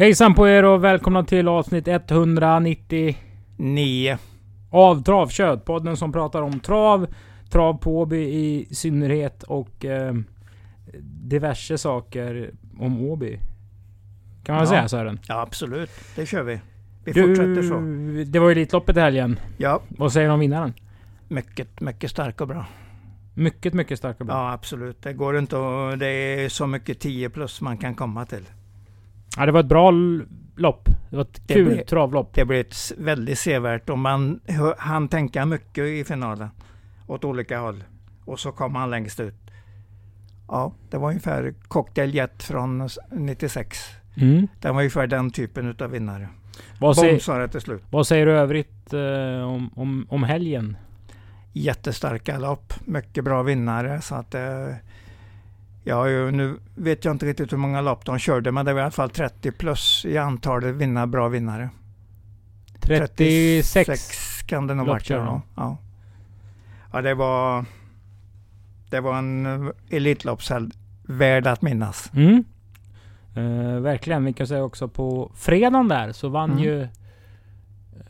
Hejsan på er och välkomna till avsnitt 190 Nio. av Travkött. Podden som pratar om trav, trav på Åby i synnerhet och eh, diverse saker om Åby. Kan man Ja. säga Sören? Ja, absolut. Det kör vi. Vi Du, fortsätter så. Det var ju Elitloppet i helgen. Ja, Vad säger du om vinnaren? mycket, mycket stark och bra. Mycket, mycket stark och bra. Ja, absolut. Det går inte att... Det är så mycket 10 plus man kan komma till. Ja, det var ett bra lopp. Det var ett Det kul blev- travlopp. Det blir ett väldigt sevärt och man han tänka mycket i finalen. Åt olika håll. Och så kom han längst ut. Ja, det var ungefär Cocktail Jet från s- 96. Mm. Den var ungefär den typen utav vinnare. Vad, säger, till slut. vad säger du övrigt eh, om, om, om helgen? jättestarka lopp. Mycket bra vinnare. Så att, eh, ja, nu vet jag inte riktigt hur många lopp de körde, men det var i alla fall 30 plus i antalet vinna, bra vinnare. 36. kan det nog varit. Ja. ja, det var, det var en eh, Elitloppshelg värd att minnas. Mm. Eh, verkligen. Vi kan säga också på fredagen där så vann Mm. ju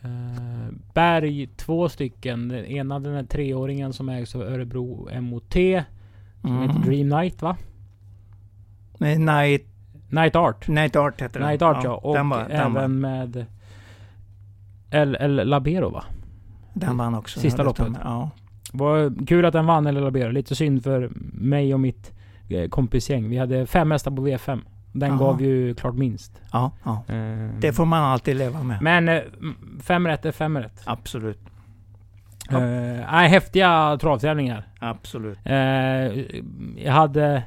eh, Berg två stycken. Den ena den här treåringen som ägs av Örebro MOT. Som Mm. heter Dream Night va? Nej, Night, Night Art. Night Art heter den. Night Art ja. Och den, var, den, även var, med El, El Labero va? den vann också. Sista loppet. stämmer. Ja. Var kul att den vann El Labero. Lite synd för mig och mitt eh, kompisgäng. Vi hade fem hästar på V5. Den Jaha. gav ju klart minst. Ja, ja. Eh, Det får man alltid leva med. Men eh, fem rätt är fem rätt. Absolut. Ja. nej, häftiga travtävlingar. Absolut. Eh, jag hade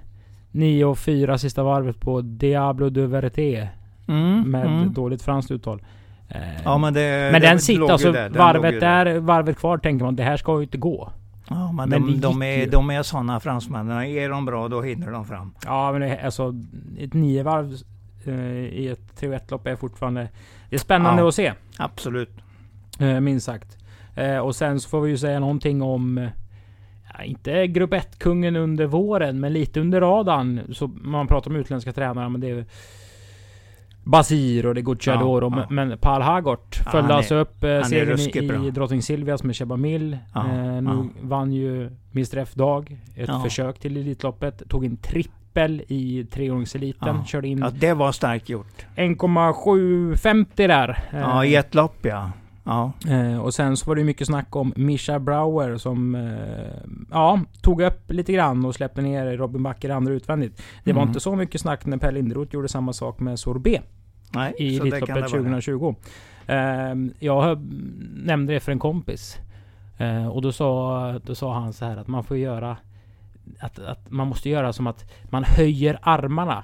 9 och 4 sista varvet på Diablo de Verité. Mm, Med mm. dåligt franskt uttal. Eh, Ja, men det, men det den sitter alltså, där, varvet där. där, varvet kvar tänker man det här ska ju inte gå. Ja, men, men de, de, är, ju. de är sådana fransmännen. Är de bra då hinner de fram. Ja men det, alltså ett nio varv eh, i ett 3 lopp är fortfarande... Det är spännande Ja. att se. Absolut. Eh, minst sagt. Eh, och sen så får vi ju säga någonting om... eh, Ja, inte grupp 1-kungen under våren, men lite under radarn. Så man pratar om utländska tränare, men det är... Basir och det är Gucciadoro, Ja, ja. men Paul Hagort Ja, följde alltså upp eh, segern i, i Drottning Silvias med. Ja, eh, nu vann ju Mr F Dag ett försök till Elitloppet. Tog en trippel i treåringseliten. Ja. Körde in Ja, det var starkt gjort. 1,750 där. Eh, Ja, i ett lopp ja. Ja, Eh, och sen så var det mycket snack om Mischa Brauer som eh, ja, tog upp lite grann och släppte ner Robin Backer andra utvändigt. Det var Mm. inte så mycket snack när Per Linderoth gjorde samma sak med Sorbet nej. i Elitloppet det vara. 2020. Eh, jag nämnde det för en kompis. Eh, och då sa, då sa han så här att man får göra att, att man måste göra som att man höjer armarna.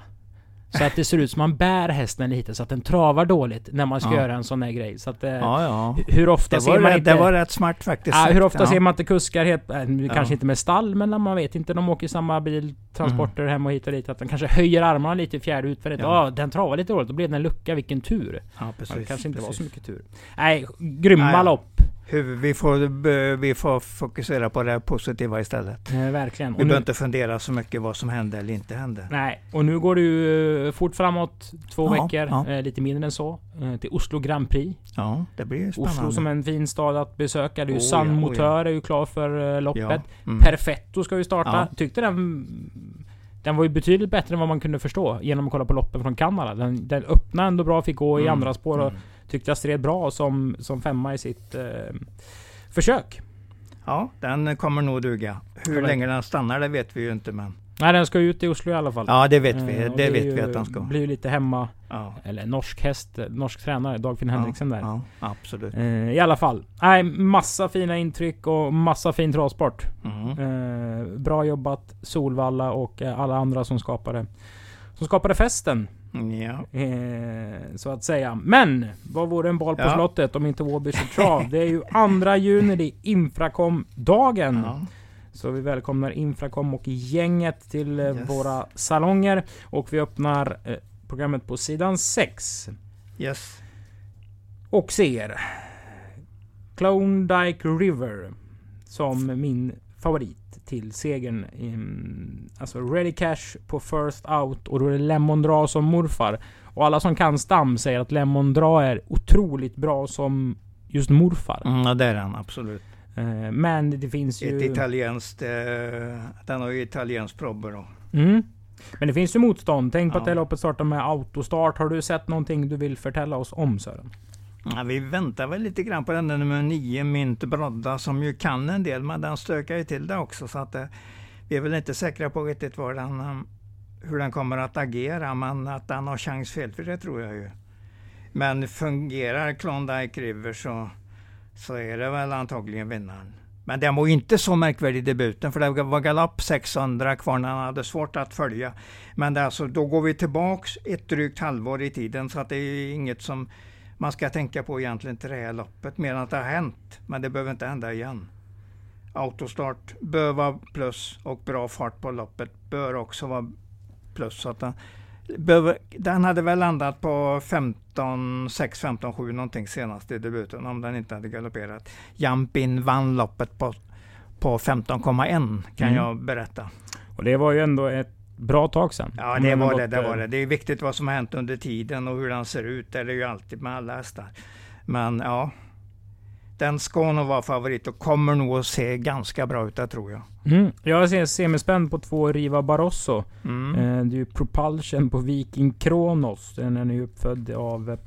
Så att det ser ut som man bär hästen lite så att den travar dåligt när man ska Ja. göra en sån här grej. Så att, eh, Ja, ja. hur ofta Det ser var, man rätt, inte... det var rätt smart faktiskt. Ja, hur ofta ser man inte kuskar helt... Äh. Kanske inte med stall, men man vet inte. De åker i samma bil, transporter Mm. hem och hit och dit. Att de kanske höjer armarna lite i fjärde utvändigt. Ja, Ja. den travar lite dåligt. Då blev det en lucka. Vilken tur. Ja, precis. det kanske inte var precis. så mycket tur. Nej, grymma Nej, lopp. Hur, vi, får, vi får fokusera på det positiva istället. Eh, verkligen. Vi Och behöver inte fundera så mycket vad som hände eller inte hände. nej, och nu går ju eh, fort framåt. Två Ja, veckor. ja. Eh, lite mindre än så. Eh, till Oslo Grand Prix. Ja, det blir spännande. Oslo som en fin stad att besöka. Ju Oh, Sun ja, oh, Motör är ju klar för eh, loppet. Mm. Perfetto ska ju starta. Tyckte den... Den var ju betydligt bättre än vad man kunde förstå genom att kolla på loppen från Kanada. Den, den öppnade ändå bra, fick gå i Mm, andra spår och mm. Tyckte jag stred bra som, som femma i sitt eh, försök. Ja, den kommer nog duga. Hur Ja, länge den stannar det vet vi ju inte men... Nej, den ska ut i Oslo i alla fall. Ja, det vet vi. Eh, det är vet ju- vi att den ska. blir lite hemma... Ja. Eller norsk häst, eh, norsk tränare, Dagfinn Henriksen där. Ja, absolut. Eh, I alla fall. Nej, massa fina intryck och massa fin travsport. Mm. Eh, bra jobbat Solvalla och eh, alla andra som skapade, som skapade festen. Ja. Eh, så att säga. Men vad vore en boll på Ja. slottet om inte Åby trav? Det är ju andra juni, det är Infracom-dagen. Ja. Så vi välkomnar Infracom och gänget till eh, Yes. våra salonger. Och vi öppnar eh, programmet på sidan 6. Yes. Och ser Klondike River som min favorit till segern. Mm, Alltså Ready Cash på First Out och då är det Lemon Dra som morfar. Och alla som kan stam säger att Lemon Dra är otroligt bra som just morfar. Mm, ja, det är den absolut. Eh, men det finns ju... Ett italienskt, eh, den har ju italienskt probber då. Mm. Men det finns ju motstånd. Tänk på Ja. att det loppet startar med autostart. Har du sett någonting du vill förtälla oss om Sören? Ja, vi väntar väl lite grann på den där nummer 9, Mynt Brodda, som ju kan en del, men den stökar ju till det också. Så att eh, vi är väl inte säkra på riktigt var den, eh, hur den kommer att agera, men att den har chans felfri, det tror jag ju. Men fungerar Klondike River så, så är det väl antagligen vinnaren. Men den var ju inte så märkvärdig i debuten, för det var galopp 600 kvar när han hade svårt att följa. Men det alltså, då går vi tillbaks ett drygt halvår i tiden, så att det är inget som man ska tänka på egentligen till det här loppet, mer än att det har hänt. Men det behöver inte hända igen. Autostart bör vara plus och bra fart på loppet bör också vara plus. Så att den, behöver, den hade väl landat på 15, 6, 15, 7 någonting senast i debuten om den inte hade galopperat. Jampin vann loppet på, på 15,1 kan Mm. jag berätta. Och det var ju ändå ett bra tag sedan. Ja, det var det, det eh, var det. Det är viktigt vad som har hänt under tiden och hur den ser ut. Det är ju alltid med alla hästar. Men ja, den ska nog vara favorit och kommer nog att se ganska bra ut, det tror jag. Mm. Jag ser semispänd på två Riva Barroso. Mm. Eh, det är ju Propulsion på Viking Kronos. Den är ju uppfödd av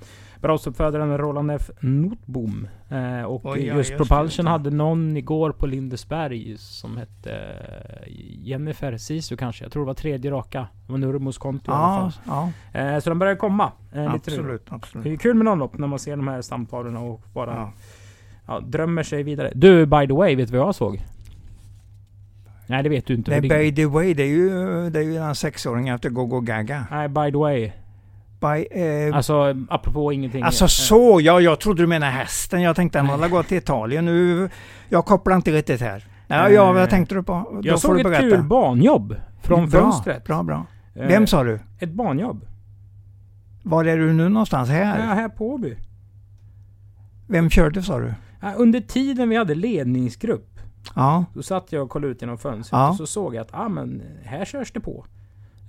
Barroso-uppfödaren Roland F. Notbom. Eh, och Oj, ja, just Propulsion hade någon igår på Lindesberg som hette eh, Jennifer Sisu kanske. Jag tror det var tredje raka. Det var Nurmos konto i alla Ja, fall. ja Eh, så de börjar komma. Eh, roligt. absolut. Det är absolut. kul med någon lopp när man ser de här stamparerna och bara Ja. ja, drömmer sig vidare. Du, by the way, vet du vad jag såg? Nej, det vet du inte. Nej, by the way, det är ju, det är ju den sexåringen efter Gogo Gaga. Nej, by the way. By, eh, Alltså, apropå ingenting. Alltså Eh, så, ja, jag trodde du menade hästen. Jag tänkte den hade gått till Italien. Nu, jag kopplar inte riktigt här. Ja, Eh, ja vad tänkte du på? Jag får såg ett berätta. kul banjobb från bra, fönstret. Bra, bra. Eh, Vem sa du? Ett banjobb. Var är du nu någonstans? Ja, Här? här på Åby. Vem körde sa du? Under tiden vi hade ledningsgrupp. Ja, Då satt jag och kollade ut genom fönstret Ja. och så såg jag att ah, men här körs det på.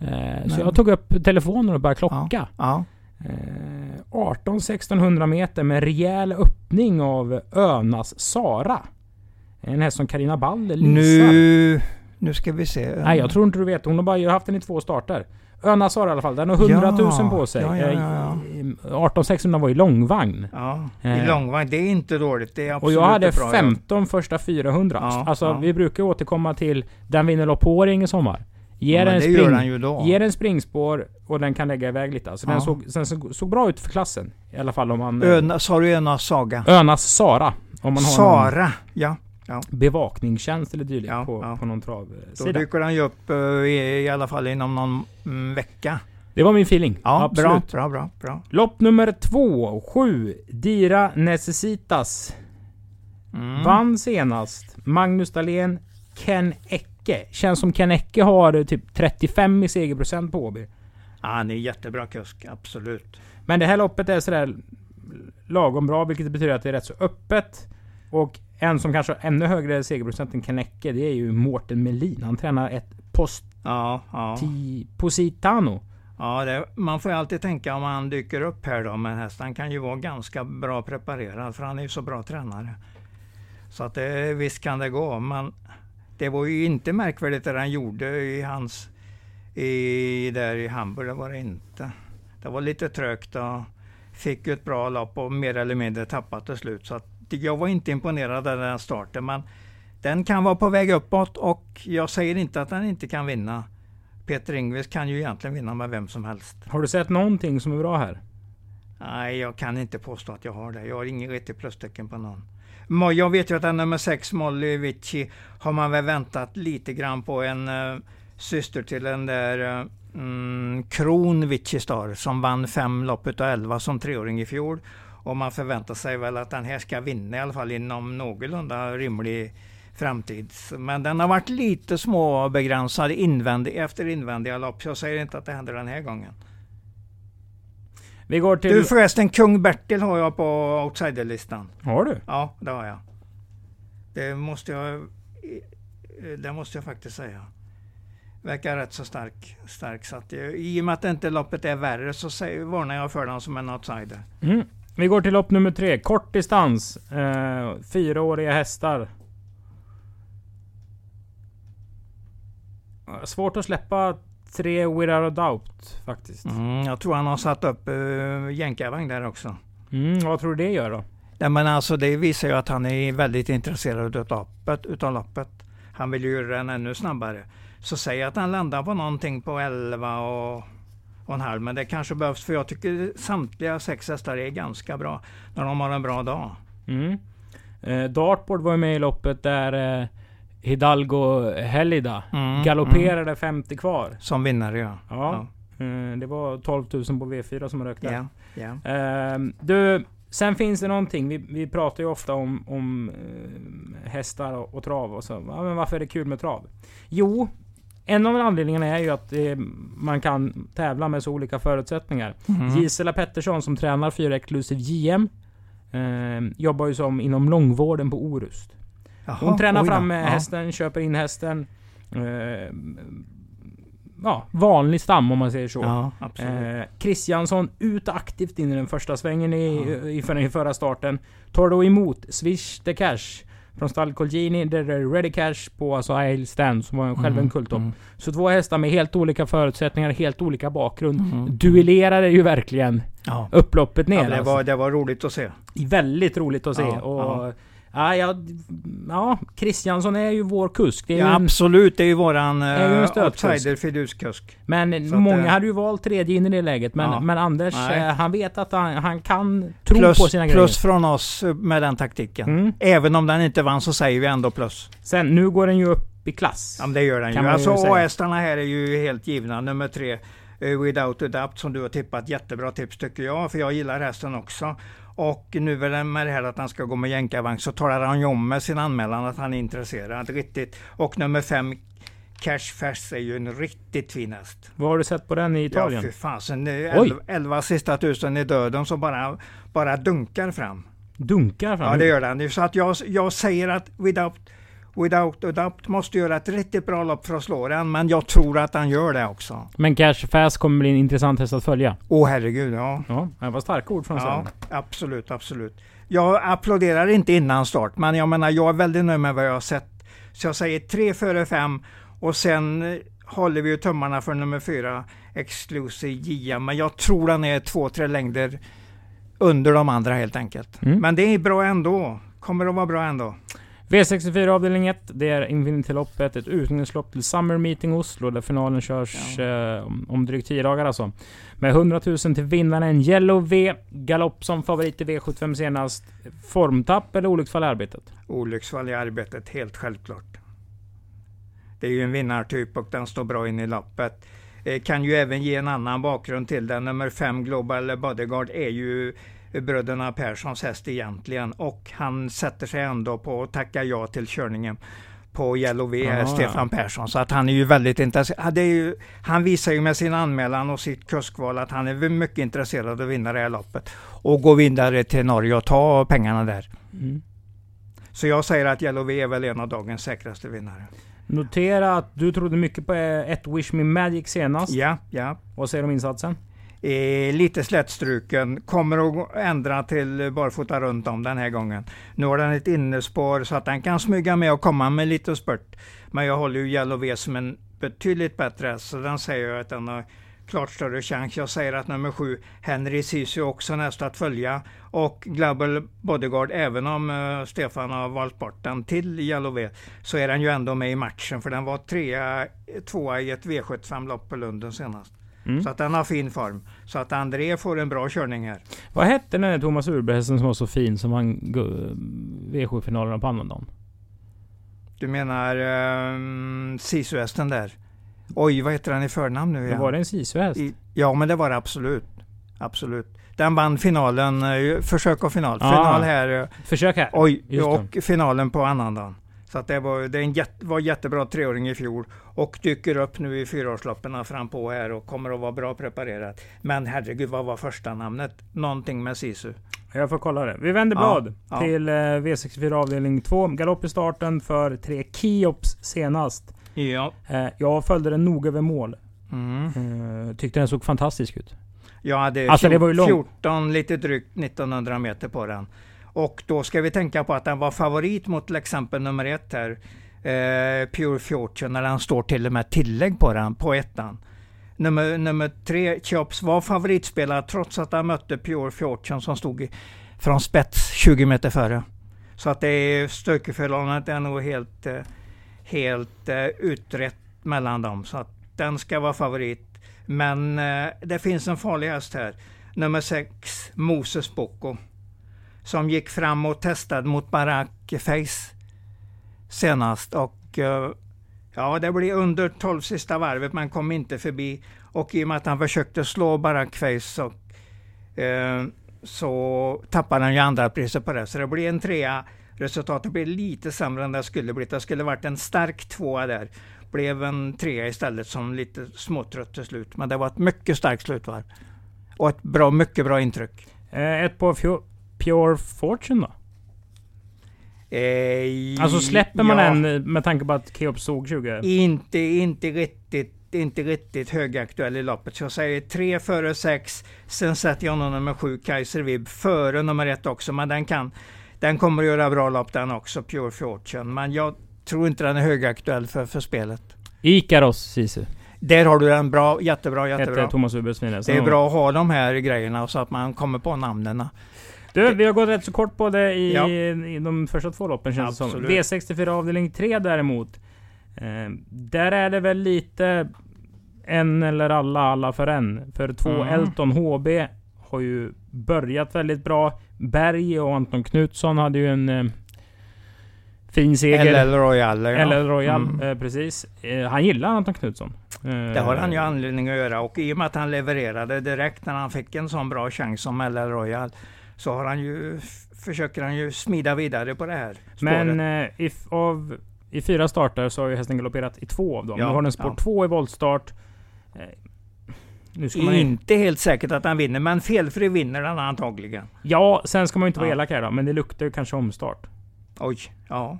Eh, så Men- jag tog upp telefonen och började klocka. ja. Eh, 18-1600 meter med rejäl öppning av Önas Sara. En häst som Carina Baller leasar. Nu, nu ska vi se. Nej, jag tror inte du vet. Hon har bara haft den i två starter. Öna Sara i alla fall. Den har 100 000 Ja, på sig. ja, ja, ja, Eh, 18-600 var i långvagn. Ja, Eh. i långvagn. Det är inte dåligt. Det är Och absolut jag hade ett bra jobb. 15 första 400. Ja, alltså ja. vi brukar återkomma till den vinner lopp på i sommar. Ger Ja, den den spring, då. ger den springspår och den kan lägga iväg lite. Alltså den Ja. såg, sen såg, såg bra ut för klassen. I alla fall om man... Öna, sa du Önas Saga? Önas Sara. Om man har någon Sara, ja. bevakningstjänst eller dylikt Ja, på, ja. på någon Då travsida. dyker den ju upp eh, i, i alla fall inom någon mm, vecka. Det var min feeling. Ja, Absolut. bra, bra, bra, bra. Lopp nummer två, sju, Dira Necessitas. Mm. Vann senast. Magnus Dahlén, Ken Ecke. Känns som Ken Ecke har eh, typ 35 i segerprocent på Åby. Ja, han är jättebra kusk, absolut. Men det här loppet är sådär lagom bra, vilket betyder att det är rätt så öppet. Och en som kanske har ännu högre segerprocent än Ken Ecke, det är ju Mårten Melin. Han tränar ett Posti Ja, ja. Positano. ja det, man får ju alltid tänka om han dyker upp här då med häst. Han kan ju vara ganska bra preparerad för han är ju så bra tränare. Så att det, visst kan det gå, men det var ju inte märkvärdigt det han gjorde i hans i, där i Hamburg. Det var det inte. Det var lite trögt och fick ju ett bra lopp och mer eller mindre tappat till slut. Så att jag var inte imponerad av den starten, men den kan vara på väg uppåt och jag säger inte att den inte kan vinna. Peter Ingves kan ju egentligen vinna med vem som helst. Har du sett någonting som är bra här? Nej, jag kan inte påstå att jag har det. Jag har ingen riktigt plustecken på någon. Jag vet ju att den nummer sex, Molly Vici, har man väl väntat lite grann på en uh, syster till den där uh, mm, Kron Vici Star som vann fem lopp utav 11 som treåring i fjol. Och man förväntar sig väl att den här ska vinna i alla fall inom någorlunda rimlig framtid. Men den har varit lite småbegränsad invändig, efter invändiga lopp. Så jag säger inte att det händer den här gången. Vi går till... Du förresten, kung Bertil har jag på outsiderlistan. Har du? Ja, det har jag. Det måste jag, det måste jag faktiskt säga. Verkar rätt så stark. stark så att, I och med att inte loppet är värre så säger, varnar jag för den som en outsider. Mm. Vi går till lopp nummer tre. Kort distans. Eh, fyraåriga hästar. Svårt att släppa tre Without a Doubt faktiskt. Mm, jag tror han har satt upp uh, jänkarvagn där också. Mm, vad tror du det gör då? Nej, men alltså det visar ju att han är väldigt intresserad utav loppet. Utav loppet. Han vill ju göra den ännu snabbare. Så säg att han landar på någonting på 11 och, och en halv. Men det kanske behövs för jag tycker samtliga sex hästar är ganska bra när de har en bra dag. Mm. Eh, Dartboard var ju med i loppet där eh, Hidalgo Helida mm, galopperade mm. 50 kvar. Som vinnare ja. Ja. ja. Eh, det var 12 000 på V4 som rökte. Ja, ja. Eh, du, sen finns det någonting. Vi, vi pratar ju ofta om, om eh, hästar och, och, trav och så. Ja, men varför är det kul med trav? Jo, en av anledningarna är ju att eh, man kan tävla med så olika förutsättningar. Mm. Gisela Pettersson som tränar 4 Exclusive JM eh, jobbar ju som inom långvården på Orust. Jaha, Hon tränar fram ja. hästen, köper in hästen. Eh, ja, vanlig stam om man säger så. Ja, eh, Kristiansson ut aktivt in i den första svängen i, ja. i, för, i förra starten. Tar då emot Swish the Cash från stall Colgini, där det är Ready Cash på alltså Isle Stand som var själv en mm, kulttopp. Mm. Så två hästar med helt olika förutsättningar, helt olika bakgrund. Mm. Duellerade ju verkligen ja. upploppet ner. Ja, det, var, det var roligt att se. Väldigt roligt att se. Ja, och Ja, ja, ja, Kristiansson är ju vår kusk. ja, en, absolut. Det är ju våran uh, outsider fiduskusk. Men Så många att, hade ju valt tredje in i det läget. Men, ja, men Anders, uh, han vet att han, han kan tro plus, på sina grejer. Plus från oss med den taktiken. Mm. Även om den inte vann så säger vi ändå plus. Sen, nu går den ju upp i klass. Ja, men det gör den ju. Alltså A-hästarna här är ju helt givna. Nummer tre. Without Adapt som du har tippat. Jättebra tips tycker jag. För jag gillar hästen också. Och nu med det här att han ska gå med jänkarvagn så talar han ju om med sin anmälan att han är intresserad. Riktigt. Och nummer fem Cash Fast är ju en riktigt fin häst. Vad har du sett på den i Italien? Ja, fy fasen. Elva, elva sista tusen i döden som bara, bara dunkar fram. Dunkar fram? Ja, det gör den. Så att jag, jag säger att without Without a doubt måste göra ett riktigt bra lopp för att slå den, men jag tror att han gör det också. Men Cash Fast kommer bli en intressant häst att följa? Åh oh, herregud, ja. Ja, det var starka ord från Ja, absolut, absolut. Jag applåderar inte innan start, men jag menar, jag är väldigt nöjd med vad jag har sett. Så jag säger tre före fem och sen eh, håller vi ju tummarna för nummer fyra, Exclusive JM. Men jag tror den är två, tre längder under de andra helt enkelt. Mm. Men det är bra ändå. Kommer att vara bra ändå. V64 avdelning 1. Det är Infinity-loppet. Ett utbildningslopp till Summer Meeting Oslo där finalen körs ja. eh, om, om drygt 10 dagar alltså. Med 100 000 till vinnaren Yellow V. Galopp som favorit i V75 senast. Formtapp eller olycksfall i arbetet? Olycksfall i arbetet, helt självklart. Det är ju en vinnartyp och den står bra in i loppet. Eh, kan ju även ge en annan bakgrund till den. Nummer 5 Global Bodyguard är ju bröderna Perssons häst egentligen och han sätter sig ändå på att tacka ja till körningen på Yellow V, Aha, Stefan. Persson. Så att han är ju väldigt intresserad. Ju, han visar ju med sin anmälan och sitt kuskval att han är mycket intresserad av att vinna det här loppet. Och gå vidare till Norge och ta pengarna där. Mm. Så jag säger att Yellow V är väl en av dagens säkraste vinnare. Notera att du trodde mycket på ett Wish Me Magic senast. Ja, ja. Vad säger du om insatsen? Lite slättstruken. Kommer att ändra till barfota runt om den här gången. Nu har den ett innerspår så att den kan smyga med och komma med lite spurt. Men jag håller ju Yellow V som en betydligt bättre så den säger jag att den har klart större chans. Jag säger att nummer sju, Henry Sisu också nästa att följa. Och Global Bodyguard, även om uh, Stefan har valt bort den till Yellow V, så är den ju ändå med i matchen. För den var trea, tvåa i ett V75-lopp på Lunden senast. Mm. Så att den har fin form. Så att André får en bra körning här. Vad hette den där Thomas Urbergsen som var så fin som han V7-finalerna på annandagen? Du menar um, Sisu-hästen där? Oj, vad heter den i förnamn nu igen? Var det en Sisu-häst? Ja, men det var det absolut. Absolut. Den vann finalen, eh, försök och final. Ah, final här. Eh, försök här. Oj, och finalen på annandagen. Så att det var, det en jätte, var jättebra treåring i fjol och dyker upp nu i fyraårsloppen fram på här och kommer att vara bra preparerat. Men herregud, vad var första namnet? Någonting med Sisu. Jag får kolla det. Vi vänder blad ja, till ja. Eh, V64 avdelning 2. Galopp i starten för tre Kiops senast. Ja. Eh, jag följde den noga över mål. Mm. Eh, tyckte den såg fantastisk ut. Jag hade Alltså, det var ju långt. 14, lite drygt 1900 meter på den. Och då ska vi tänka på att den var favorit mot till exempel nummer ett här. Eh, Pure Fortune, när den står till och med tillägg på den, på ettan. Nummer, nummer tre, Chops, var favoritspelare trots att han mötte Pure Fortune som stod i, från spets 20 meter före. Så att det är styrkeförhållandet är nog helt, eh, helt eh, utrett mellan dem. Så att den ska vara favorit. Men eh, det finns en farlig häst här. Nummer sex, Moses Boko. Som gick fram och testade mot Barack Face senast. Och eh, ja, det blev under 12 sista varvet men kom inte förbi. Och i och med att han försökte slå Barack Face så, eh, så tappade han ju andra priset på det. Så det blev en trea. Resultatet blev lite sämre än det skulle blivit. Det skulle varit en stark tvåa där. Blev en trea istället som lite småtrött till slut. Men det var ett mycket starkt slutvarv. Och ett bra, mycket bra intryck. Eh, ett på Pure, Fortune då? Eh, Alltså släpper man ja, den eh, med tanke på att Keops såg 20? Inte, inte riktigt inte riktigt högaktuell i loppet. Så jag säger tre före sex. Sen sätter jag nummer sju, Kaiser Vibb, före nummer ett också. Men den kan, den kommer att göra bra lopp den också, Pure Fortune. Men jag tror inte den är högaktuell för, för spelet. Ikaros Sisu. Där har du den bra, jättebra, jättebra. Hette Thomas Ubers. Det är bra att ha de här grejerna så att man kommer på namnen. Du, vi har gått rätt så kort på det i, Ja. i de första två loppen känns det som. Absolut. V64 avdelning 3 däremot. Eh, där är det väl lite en eller alla, alla för en. För två Mm. Elton HB har ju börjat väldigt bra. Berg och Anton Knutsson hade ju en eh, fin seger. LL Royal. Ja. LL Royal, Mm. eh, precis. Eh, han gillar Anton Knutsson. Eh, Det har han ju anledning att göra och i och med att han levererade direkt när han fick en sån bra chans som LL Royal så har han ju, försöker han ju smida vidare på det här spåret. Men eh, i, f- av, i fyra starter så har ju hästen galopperat i två av dem. Ja, nu har den spår ja. två i voltstart. Eh, nu ska man in, Inte helt säkert att han vinner, men felfri vinner han antagligen. Ja, sen ska man ju inte vara Ja. elak här då, men det luktar ju kanske omstart. Oj, ja.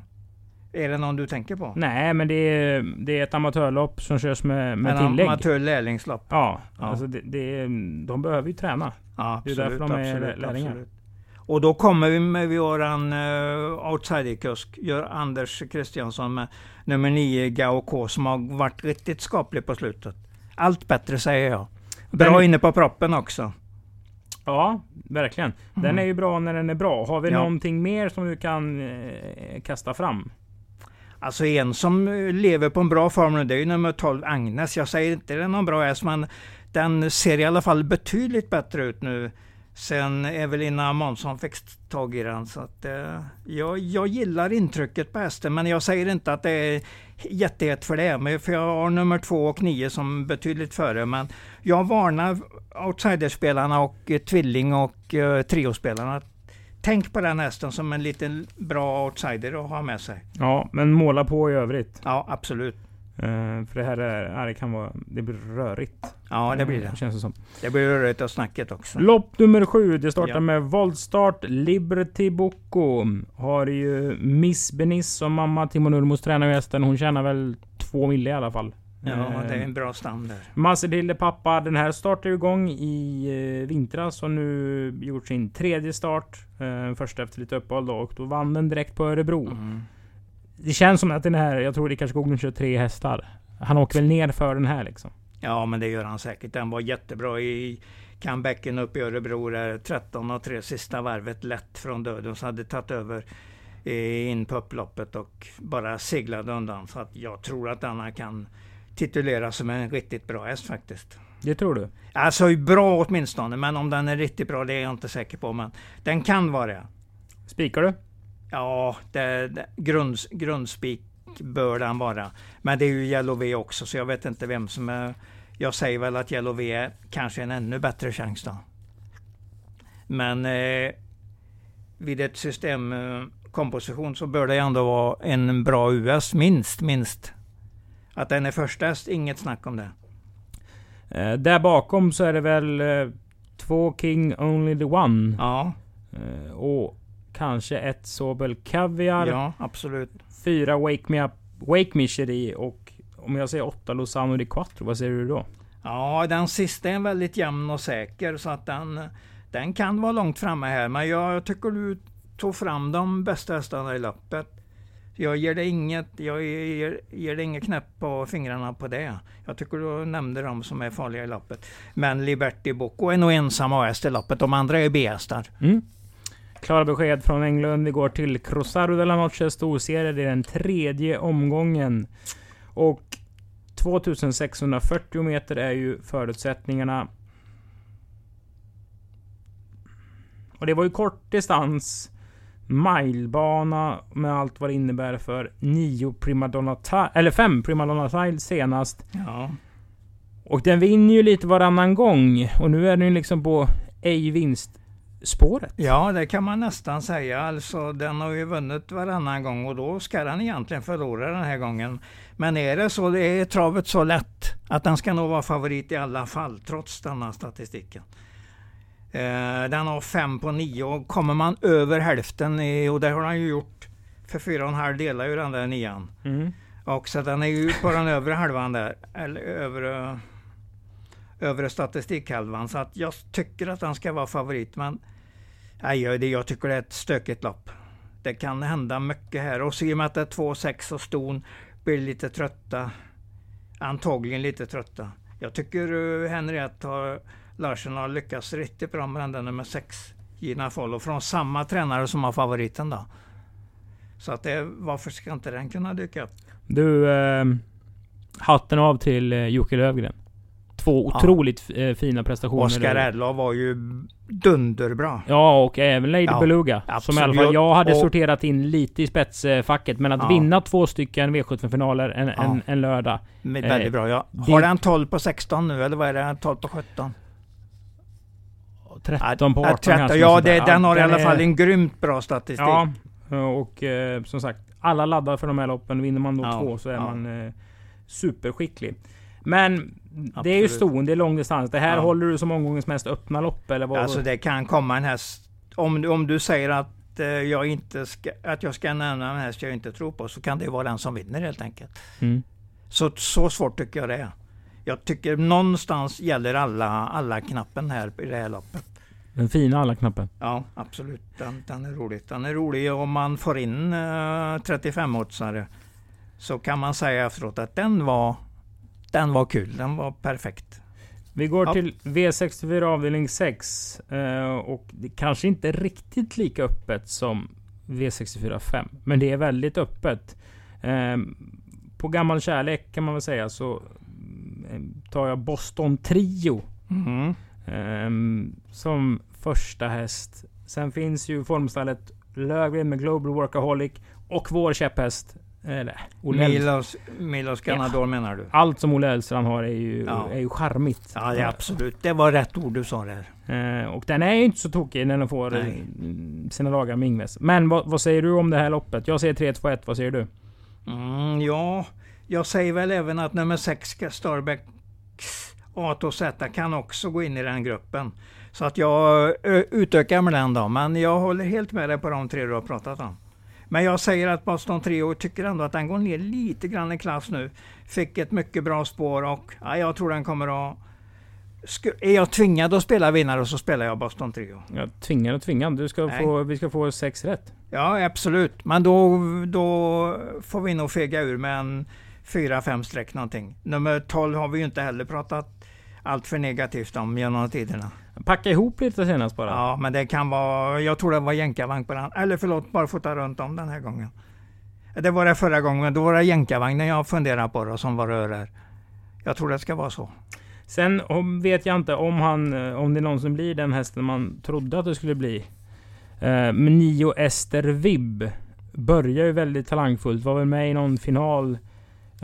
Är det någon du tänker på? Nej, men det är, det är ett amatörlopp som körs med, med en tillägg. amatör lärlingslopp. Ja, Ja. alltså det, det, är- de behöver ju träna. Ja, Det är absolut, därför de är absolut, lärlingar. absolut. Och då kommer vi med våran uh, outsiderkusk, gör Anders Kristiansson med nummer 9 Gao K som har varit riktigt skaplig på slutet. Allt bättre säger jag. Bra Den- inne på proppen också. Ja, verkligen. Den Mm. är ju bra när den är bra. Har vi Ja. någonting mer som du kan eh, kasta fram? Alltså en som eh, lever på en bra form nu, det är ju nummer 12 Agnes. Jag säger inte det är någon bra häst men den ser i alla fall betydligt bättre ut nu sen Evelina Månsson fick tag i den. Så att, eh, jag, jag gillar intrycket på hästen men jag säger inte att det är jättehett för det. Men för jag har nummer 2 och 9 som betydligt före. Men jag varnar outsiderspelarna och eh, tvilling och eh, triospelarna. Tänk på den hästen som en liten bra outsider att ha med sig. Ja, men måla på i övrigt. Ja, absolut. Eh, för det här är, det kan vara, det blir rörigt. Ja, det blir Eh, det. Känns det som. Det blir rörigt av snacket också. Lopp nummer sju. Det startar Ja. med voltstart. Liberty Bocco. Har ju Miss Benis som mamma. Timo Nurmos tränar ju hästen. Hon tjänar väl två mille i alla fall. Ja, det är en bra stam där. Massedille pappa, den här startade ju igång i eh, vintras och nu gjort sin tredje start. Eh, först efter lite uppehåll då och då vann den direkt på Örebro. Mm. Det känns som att den här, jag tror det kanske Skoglund kör tre hästar. Han åker väl ner för den här liksom. Ja, men det gör han säkert. Den var jättebra i comebacken upp i Örebro där 13 och 3 sista varvet lätt från döden. Så hade tagit över eh, in på upploppet och bara seglade undan. Så att jag tror att denna kan tituleras som en riktigt bra häst faktiskt. Det tror du? Alltså bra åtminstone, men om den är riktigt bra det är jag inte säker på. Men den kan vara det. Spikar du? Ja, det, det, grunds, grundspik bör den vara. Men det är ju Yellow V också, så jag vet inte vem som är... Jag säger väl att Yellow V är kanske en ännu bättre chans då. Men eh, vid ett systemkomposition så bör det ändå vara en bra US, minst, minst. Att den är första häst, inget snack om det. Eh, där bakom så är det väl eh, två King Only the One. Ja, Eh, och kanske ett Sobel Caviar. ja absolut. Fyra Wake Me Up, Wake Me Cherie och om jag säger 8 Lozano di Quattro, vad säger du då? Ja, den sista är väldigt jämn och säker så att den, den kan vara långt framme här. Men jag tycker du tog fram de bästa hästarna i loppet. Jag ger dig inget, jag ger, ger dig inget knäpp på fingrarna på det. Jag tycker du nämnde de som är farliga i loppet. Men Liberty Bocco är nog ensam häst i loppet. De andra är B-hästar. Mm. Klara besked från England. Vi går till Crosaro de la Noche storserie. Det är den tredje omgången. Och 2640 meter är ju förutsättningarna. Och det var ju kort distans. Milebana med allt vad det innebär för nio primadonna eller fem primadonna tile senast. Ja. Och den vinner ju lite varannan gång. Och nu är den ju liksom på ej vinst spåret. Ja, det kan man nästan säga. Alltså, den har ju vunnit varannan gång och då ska den egentligen förlora den här gången. Men är det så, det är travet så lätt att den ska nog vara favorit i alla fall, trots denna statistiken. Eh, den har fem på nio och kommer man över hälften, i, och det har den ju gjort, för fyra och en halv delar ju den där nian. Mm. Och så den är ju på den övre halvan där, eller övre, övre statistikhalvan. Så att jag tycker att den ska vara favorit, men nej, jag tycker det är ett stökigt lopp. Det kan hända mycket här och ser man att det är 2-6 och ston blir lite trötta. Antagligen lite trötta. Jag tycker uh, Henriette har, Larsen har lyckats riktigt bra med den där nummer 6, Gina Follow, från samma tränare som har favoriten då. Så att det, varför ska inte den kunna dyka upp? Du, eh, hatten av till eh, Jocke Lövgren. Två ja. otroligt eh, fina prestationer. Oskar Erdlov var ju dunderbra. Ja, och även Lady ja, Beluga. Absolut. Som i alla fall jag hade och, sorterat in lite i spetsfacket. Men att ja. vinna två stycken V75-finaler en, ja. en, en, lördag. Men väldigt eh, bra. Ja. Har det, den 12 på 16 nu eller vad är det? 12 på 17? 13 på 18 13, Ja, det, den har den i alla fall en grymt bra statistik. Ja, och eh, som sagt. Alla laddar för de här loppen. Vinner man då två så är man eh, superskicklig. Men Absolut. det är ju ston, det är långdistans. Det här ja. håller du som omgångens mest öppna lopp eller vad? Alltså det kan komma en häst. Om, om du säger att eh, jag inte ska, att jag ska nämna en häst jag inte tror på så kan det vara den som vinner helt enkelt. Mm. Så, så svårt tycker jag det är. Jag tycker någonstans gäller alla, alla knappen här i det här loppet. Den fina alla knappen? Ja, absolut. Den, den är rolig. Den är rolig om man får in uh, 35-åtsare. Så kan man säga efteråt att den var den var kul. Den var perfekt. Vi går ja. till V64 avdelning 6. Eh, och det kanske inte är riktigt lika öppet som V64 5. Men det är väldigt öppet. Eh, på gammal kärlek kan man väl säga så eh, tar jag Boston Trio. Mm. Ehm, som första häst. Sen finns ju formstallet Lögren med Global Workaholic och vår käpphäst. Eller, Olle Milos, Milos Ganador ja. menar du? Allt som Olle Elstrand har är ju, ja. är ju charmigt. Ja, det absolut. Det var rätt ord du sa där. Ehm, och den är ju inte så tokig när den får Nej. Mm, sina dagar med Ingves. Men vad, vad, säger du om det här loppet? Jag säger 3-2-1. Vad säger du? Mm, ja, jag säger väl även att nummer 6, Starbuck A2Z kan också gå in i den gruppen. Så att jag utökar med den då, men jag håller helt med dig på de tre du har pratat om. Men jag säger att Boston Trio tycker ändå att den går ner lite grann i klass nu. Fick ett mycket bra spår och ja, jag tror den kommer att... Är jag tvingad att spela vinnare så spelar jag Boston Trio. Ja, tvingad och tvingad. Du ska få, vi ska få sex rätt. Ja, absolut. Men då, då får vi nog fega ur med en fyra, fem streck någonting. Nummer 12 har vi ju inte heller pratat allt för negativt om genom tiderna. Packa ihop lite senast bara. Ja, men det kan vara... Jag tror det var jänkarvagn på den. Eller förlåt, bara fota runt om den här gången. Det var det förra gången. Då var det jänkarvagnen jag funderade på då, som var rör Jag tror det ska vara så. Sen vet jag inte om han, eh, om det någonsin blir den hästen man trodde att det skulle bli. Eh, men Nio Ester Vibb börjar ju väldigt talangfullt. Var väl med i någon final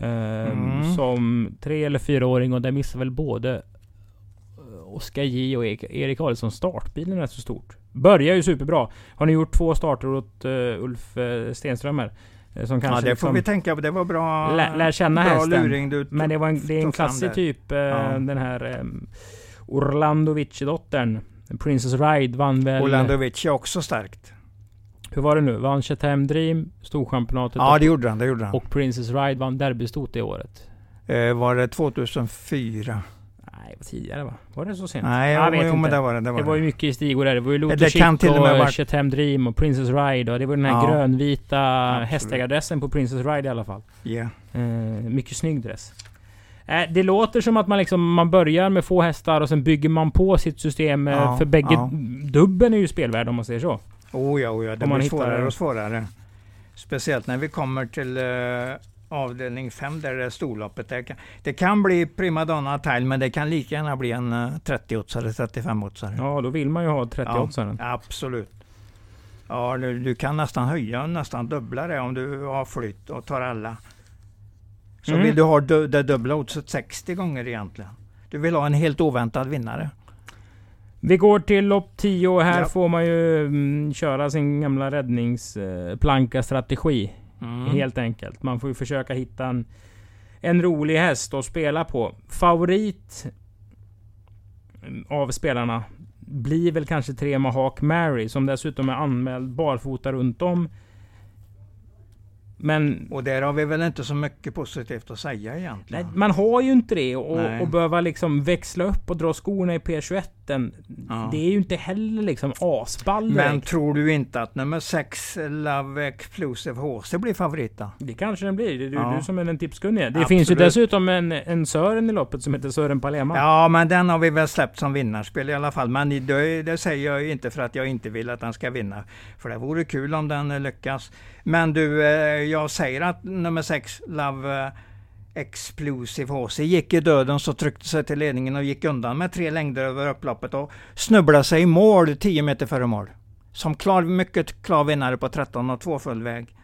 mm. som tre eller fyraåring och där missade väl både Oskar J och Erik Adielsson startbilen är så stort. Börjar ju superbra. Har ni gjort två starter åt uh, Ulf uh, Stenström här? Som kanske ja, det liksom får vi tänka på. Det var bra. Lär, lär känna bra hästen. Luring du Men det, var en, det är en klassisk typ. Ja. Den här um, Orlando Vici-dottern. Princess Ride vann väl... Orlando Vici är också starkt. Hur var det nu? Vann Chatham Dream Storchampionatet? Ja, det gjorde han. Det gjorde han. Och Princess Ride vann Derbystot det året. Eh, var det 2004? Nej, var tidigare va? Var det så sent? Nej, jag vet jo, inte. men det var det. Det var, Det var ju mycket stigor där. Det var ju Det Lotus och och varit- Chatham Dream och Princess Ride och det var den här Ja. grönvita hästägardressen på Princess Ride i alla fall. Ja. Eh, mycket snygg dress. Eh, det låter som att man liksom, man börjar med få hästar och sen bygger man på sitt system. eh, Ja, för bägge ja. dubben är ju spelvärd om man säger så. Oh ja, oh ja, det blir svårare och svårare. Speciellt när vi kommer till eh, avdelning 5 där det är storloppet. Det kan, det kan bli primadonna tile men det kan lika gärna bli en uh, 30-åtsare, 35-åtsare. Ja, då vill man ju ha 38 ja. Absolut. Ja, du, du kan nästan höja, nästan dubbla det om du har flytt och tar alla. Så Mm. vill du ha det dubbla oddset 60 gånger egentligen. Du vill ha en helt oväntad vinnare. Vi går till lopp 10 och här Ja. får man ju mm, köra sin gamla räddningsplanka-strategi. Mm. Helt enkelt. Man får ju försöka hitta en, en rolig häst att spela på. Favorit mm, av spelarna blir väl kanske tre Mahawk Mary som dessutom är anmäld barfota runt om. Men Och där har vi väl inte så mycket positivt att säga egentligen. nej, man har ju inte det och, Nej. och behöva liksom växla upp och dra skorna i P21. Ja. Det är ju inte heller liksom asball direkt. Men tror du inte att nummer 6 Love Explosive HC blir favorit då? Det kanske den blir. Det är du, Ja. du som är den tipskunnige. Det Absolut. finns ju dessutom en, en Sören i loppet som heter Sören Palema. Ja, men den har vi väl släppt som vinnarspel i alla fall. Men det, det säger jag ju inte för att jag inte vill att den ska vinna. För det vore kul om den lyckas. Men du, eh, jag säger att nummer 6 Love eh, Explosive HC gick i döden så tryckte sig till ledningen och gick undan med tre längder över upploppet och snubblade sig i mål 10 meter före mål. Som klar, mycket klar vinnare på 13 och 2 full väg.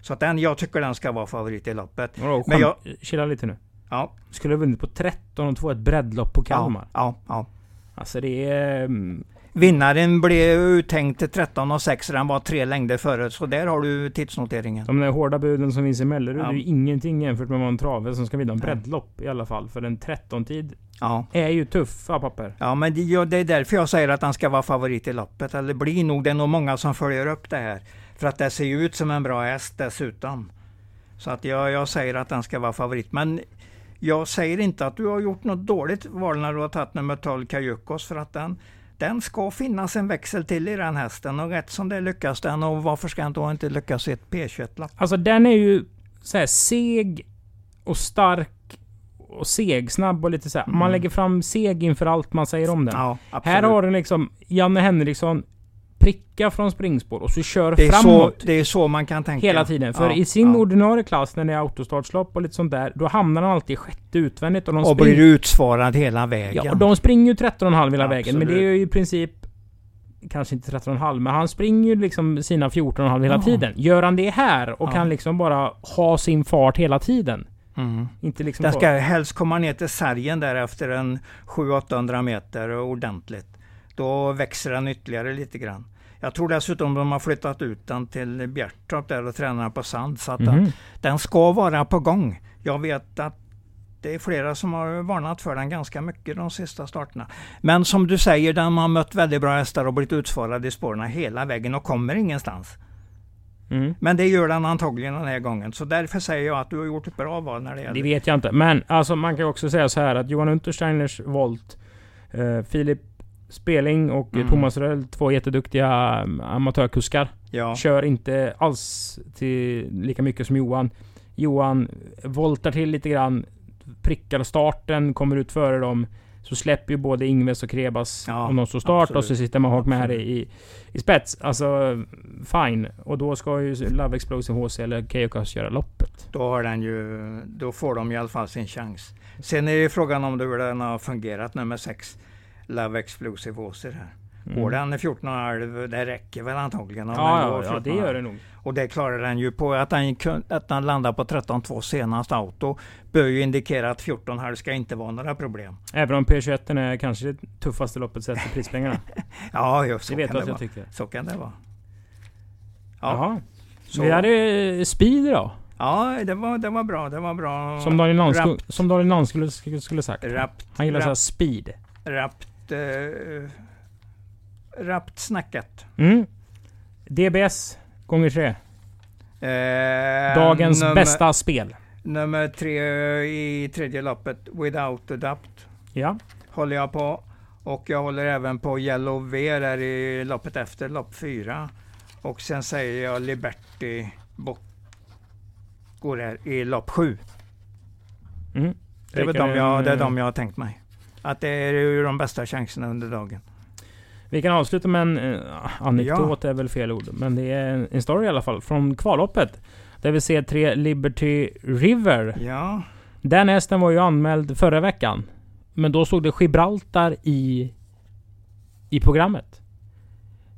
Så att den, jag tycker den ska vara favorit i loppet. Vadå, Men jag- Chilla lite nu. Ja, Skulle ha vunnit på 13 och 2 ett breddlopp på Kalmar. ja, ja, ja. Alltså det är... Vinnaren blev uttänkt till 13 och 6, den var tre längder före. Så där har du tidsnoteringen. De där hårda buden som finns i Mellerud Ja. är ju ingenting jämfört med en trave som ska vinna en breddlopp i alla fall. För en 13-tid Ja. är ju tuffa papper. Ja, men det, ja, det är därför jag säger att han ska vara favorit i loppet. Eller blir nog, det är nog många som följer upp det här. För att det ser ju ut som en bra häst dessutom. Så att jag, jag säger att den ska vara favorit. Men jag säger inte att du har gjort något dåligt val när du har tagit nummer 12 Kajukos. För att den, den ska finnas en växel till i den hästen. Och rätt som det lyckas den. Och varför ska den då inte lyckas i ett P21-lapp? Alltså den är ju så här seg och stark och segsnabb och lite så här. Man Mm. lägger fram seg inför allt man säger om den. Ja. Här har den liksom Janne Henriksson pricka från springspår och så kör det är, så, framåt. det är så man kan tänka. Hela tiden. För Ja, i sin ja. ordinarie klass när det är autostartslopp och lite sånt där. Då hamnar han alltid sjätte utvändigt. Och de, Och blir utsvarad hela vägen. ja, och de springer ju 13,5 hela vägen. Men det är ju i princip Kanske inte 13,5 men han springer ju liksom sina 14,5 hela Ja. tiden. Gör han det här och Ja. kan liksom bara ha sin fart hela tiden. Mm. Inte liksom Den ska helst komma ner till sargen där efter en 700-800 meter ordentligt. Då växer den ytterligare lite grann. Jag tror dessutom de har flyttat ut den till Bjärtorp där och tränar på sand. Så att den, Mhm. den ska vara på gång. Jag vet att det är flera som har varnat för den ganska mycket de sista starterna. Men som du säger, den har mött väldigt bra hästar och blivit utsvarad i spåren hela vägen och kommer ingenstans. Mm. Men det gör den antagligen den här gången. Så därför säger jag att du har gjort ett bra val när det Det gäller vet jag inte. Men alltså man kan också säga så här att Johan Untersteiners volt, eh, Filip Speling och Mm. Thomas Röll, två jätteduktiga um, amatörkuskar. Ja. Kör inte alls till lika mycket som Johan. Johan voltar till lite grann, prickar starten, kommer ut före dem. Så släpper ju både Ingves och Krebas Ja, om de står start absolut. och så sitter man hak med här i, i spets. Alltså, fine. Och då ska ju Love Explosive HC eller Keyokos göra loppet. Då, har den ju, då får de i alla fall sin chans. Sen är det frågan om hur den har fungerat nummer 6. Love Explosive Åser här. Går den 14,5 det räcker väl antagligen. om den Mm. Ja, går ja, ja, det 14,5. gör det nog. Och det klarar den ju på att den, att den landar på 13,2 senast auto. Bör ju indikera att 14,5 ska inte vara några problem. Även om P21 är kanske det tuffaste loppet sett till prispengarna. Ja, just så Det vet kan det jag tycker. Så kan det vara. Ja, Jaha. så, Vi hade speed idag. ja det, var, det var bra. Det var bra. Som Daniel Rapt. Nans skulle, skulle sagt. Rapt, Han gillar rapt, såhär speed. Eh, rappt snackat. Mm. DBS gånger tre. Eh, Dagens nummer- bästa spel. Nummer tre i tredje loppet, Without a Doubt, Ja. håller jag på. Och jag håller även på Yellow V där i loppet efter, lopp fyra. Och sen säger jag Liberty Book går där i lopp sju. Mm. Det är, de jag, det är de jag har tänkt mig. Att det är ju de bästa chanserna under dagen. Vi kan avsluta med en eh, anekdot, är väl fel ord. Men det är en- story i alla fall. Från kvalloppet. Där vi ser tre Liberty River. Ja, Den hästen var ju anmäld förra veckan. Men då stod det Gibraltar i, i programmet.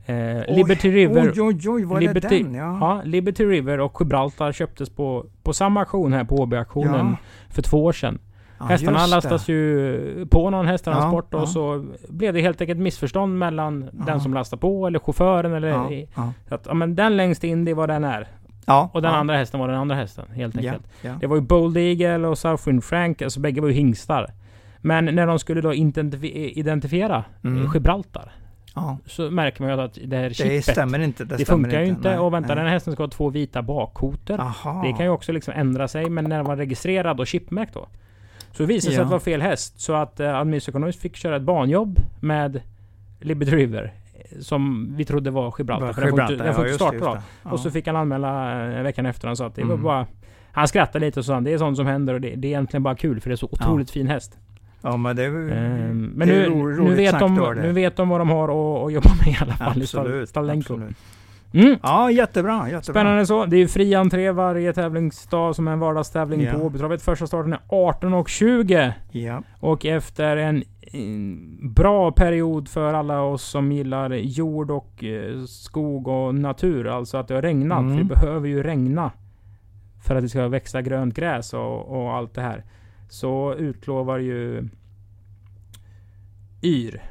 Eh, Oj, Liberty River. oj, oj, oj, var Liberty- det den? Ja. Ja, Liberty River och Gibraltar köptes på, på samma auktion här på Åby-auktionen Ja. för två år sedan. Ja, Hästarna just det. lastas ju på någon hästtransport Ja, och så blev det helt enkelt missförstånd mellan den som lastar på eller chauffören eller... I- Att, ja, men den längst in, det var den är. ja, Och den ja. andra hästen var den andra hästen, helt enkelt. ja. Det var ju Bold Eagle och Southwind Frank, alltså bägge var ju hingstar. Men när de skulle då identifi- identifiera Mm. Gibraltar, så märker man ju att det här Det chippet, stämmer inte. Det, det stämmer funkar ju inte. Nej, och vänta, nej. den här hästen ska ha två vita bakkotor. Aha. Det kan ju också liksom ändra sig, men när den var registrerad och chipmärkt då. Så det visade sig Ja. att det var fel häst. Så att eh, Economics fick köra ett banjobb med Liberty River. eh, Som vi trodde var Gibraltar. För den får inte, Gibraltar, den får ja, inte det, starta då. det. Och så fick han anmäla eh, veckan efter. Han sa att det var Mm. bara... Han skrattade lite och sa det är sånt som händer och det, det är egentligen bara kul för det är så otroligt fin häst. Ja, men det är Ehm, men det är nu, ro- nu, roligt vet snack de, det. nu vet de vad de har att, jobba med i alla fall. i Absolut. Stalenko. absolut. Mm. Ja, jättebra. jättebra. Spännande så. Det är ju fri entré varje tävlingsdag som en vardagstävling Ja. på Åbytravet. Första starten är 18.20. Ja. Och efter en bra period för alla oss som gillar jord och eh, skog och natur. Alltså att det har regnat. Mm. För det behöver ju regna. För att det ska växa grönt gräs och, och allt det här. Så utlovar ju Yr.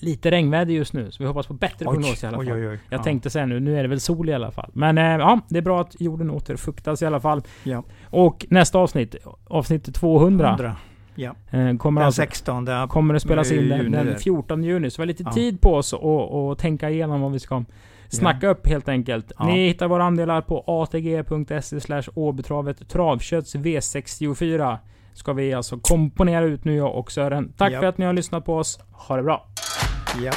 Lite regnväder just nu, så vi hoppas på bättre prognos i alla fall. oj, oj, oj. Jag ja. tänkte säga nu, nu är det väl sol i alla fall. Men eh, ja, det är bra att jorden återfuktas i alla fall. Ja. Och nästa avsnitt, avsnitt 200, 100. Ja. eh, kommer, Den alltså, 16. Det kommer att spelas in den, den där. 14 juni. Så vi har lite Ja. tid på oss att och tänka igenom vad vi ska snacka upp helt enkelt. Ja. Ni hittar våra andelar på atg.se slash åbetravet travkötts V64. Ska vi alltså komponera ut nu jag och Sören. Tack Ja. för att ni har lyssnat på oss. Ha det bra! Ja.